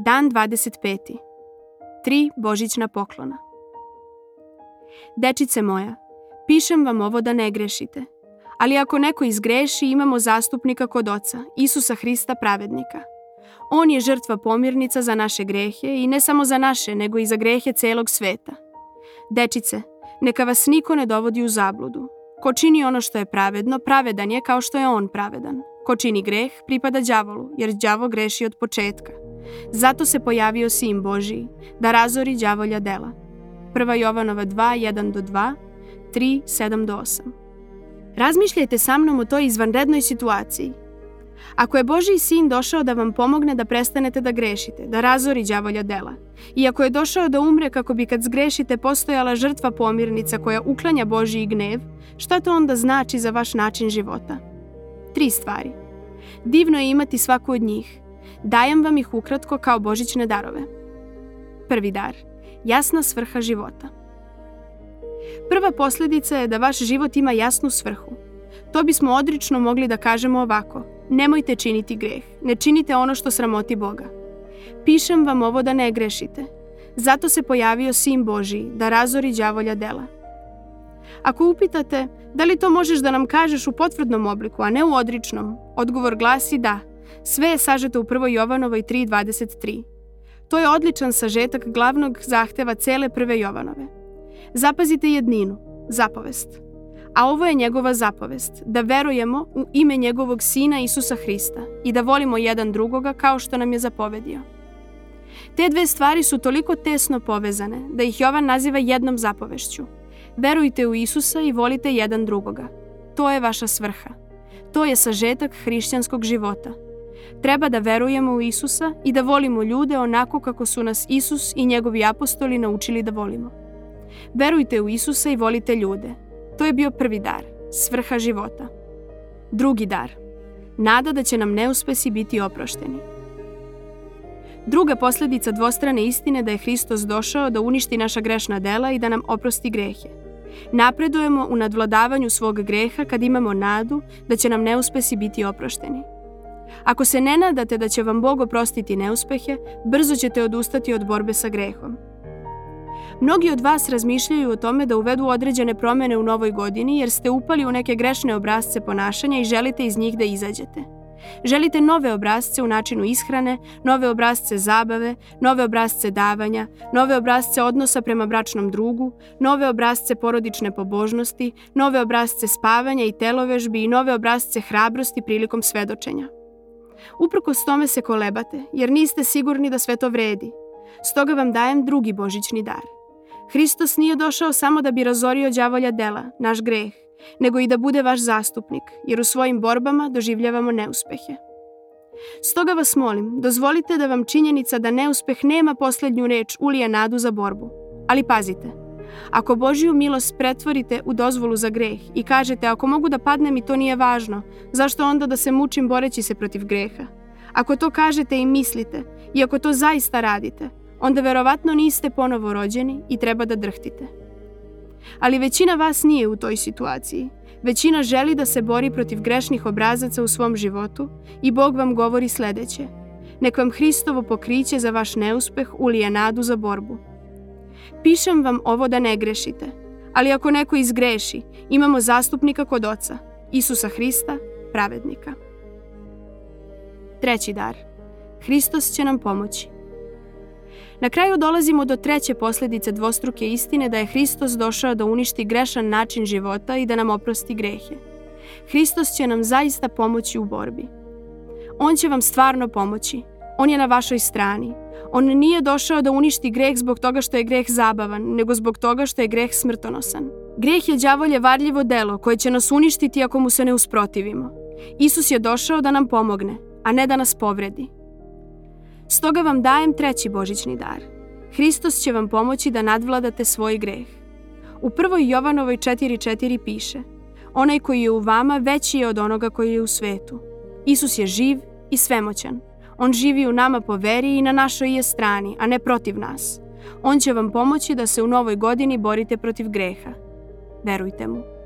Dan 25. Tri božićna poklona. Dečice moja, pišem vam ovo da ne grešite. Ali ako neko izgreši, imamo zastupnika kod oca, Isusa Hrista pravednika. On je žrtva pomirnica za naše grehe i ne samo za naše, nego i za grehe celog sveta. Dečice, neka vas niko ne dovodi u zabludu. Ko čini ono što je pravedno, pravedan je kao što je on pravedan. Ko čini greh, pripada đavolu, jer đavo greši od početka. Zato se pojavio Sin Božiji, da razori đavolja dela. 1. Jovanova 2, 1 do 2, 3, 7 do 8. Razmišljajte sa mnom o toj izvanrednoj situaciji. Ako je Božiji sin došao da vam pomogne da prestanete da grešite, da razori đavolja dela, i ako je došao da umre kako bi kad zgrešite postojala žrtva pomirnica koja uklanja Božiji gnev, šta to onda znači za vaš način života? Tri stvari. Divno je imati svaku od njih. Dajem vam ih ukratko kao božićne darove. Prvi dar. Jasna svrha života. Prva posljedica je da vaš život ima jasnu svrhu. To bismo odrično mogli da kažemo ovako. Nemojte činiti greh. Ne činite ono što sramoti Boga. Pišem vam ovo da ne grešite. Zato se pojavio Sin Božiji, da razori đavolja dela. Ako upitate da li to možeš da nam kažeš u potvrdnom obliku, a ne u odričnom, odgovor glasi da. Sve je sažeto u 1. Jovanovoj 3.23. To je odličan sažetak glavnog zahteva cele prve Jovanove. Zapazite jedninu, zapovest. A ovo je njegova zapovest, da verujemo u ime njegovog sina Isusa Hrista i da volimo jedan drugoga kao što nam je zapovedio. Te dve stvari su toliko tesno povezane da ih Jovan naziva jednom zapovešću. Verujte u Isusa i volite jedan drugoga. To je vaša svrha. To je sažetak hrišćanskog života – Treba da verujemo u Isusa i da volimo ljude onako kako su nas Isus i njegovi apostoli naučili da volimo. Verujte u Isusa i volite ljude. To je bio prvi dar, svrha života. Drugi dar, nada da će nam neuspesi biti oprošteni. Druga posljedica dvostrane istine da je Hristos došao da uništi naša grešna dela i da nam oprosti grehe. Napredujemo u nadvladavanju svog greha kad imamo nadu da će nam neuspesi biti oprošteni. Ako se ne nadate da će vam Bog oprostiti neuspehe, brzo ćete odustati od borbe sa grehom. Mnogi od vas razmišljaju o tome da uvedu određene promene u novoj godini jer ste upali u neke grešne obrazce ponašanja i želite iz njih da izađete. Želite nove obrazce u načinu ishrane, nove obrazce zabave, nove obrazce davanja, nove obrazce odnosa prema bračnom drugu, nove obrazce porodične pobožnosti, nove obrazce spavanja i telovežbi i nove obrazce hrabrosti prilikom svedočenja. Uprkos tome se kolebate, jer niste sigurni da sve to vredi. Stoga vam dajem drugi božićni dar. Hristos nije došao samo da bi razorio đavolja dela, naš greh, nego i da bude vaš zastupnik, jer u svojim borbama doživljavamo neuspehe. Stoga vas molim, dozvolite da vam činjenica da neuspeh nema poslednju reč ulije nadu za borbu. Ali pazite, Ako Božiju milost pretvorite u dozvolu za greh i kažete ako mogu da padnem i to nije važno, zašto onda da se mučim boreći se protiv greha? Ako to kažete i mislite, i ako to zaista radite, onda verovatno niste ponovo rođeni i treba da drhtite. Ali većina vas nije u toj situaciji. Većina želi da se bori protiv grešnih obrazaca u svom životu i Bog vam govori sledeće. Nek vam Hristovo pokriće za vaš neuspeh ulije nadu za borbu. Pišem vam ovo da ne grešite, ali ako neko izgreši, imamo zastupnika kod oca, Isusa Hrista, pravednika. Treći dar. Hristos će nam pomoći. Na kraju dolazimo do treće posljedice dvostruke istine da je Hristos došao da uništi grešan način života i da nam oprosti grehe. Hristos će nam zaista pomoći u borbi. On će vam stvarno pomoći. On je na vašoj strani. On nije došao da uništi greh zbog toga što je greh zabavan, nego zbog toga što je greh smrtonosan. Greh je đavolje varljivo delo koje će nas uništiti ako mu se ne usprotivimo. Isus je došao da nam pomogne, a ne da nas povredi. Stoga vam dajem treći božićni dar. Hristos će vam pomoći da nadvladate svoj greh. U prvoj Jovanovoj 4.4 piše Onaj koji je u vama veći je od onoga koji je u svetu. Isus je živ i svemoćan. On živi u nama po veri i na našoj je strani, a ne protiv nas. On će vam pomoći da se u novoj godini borite protiv greha. Verujte mu.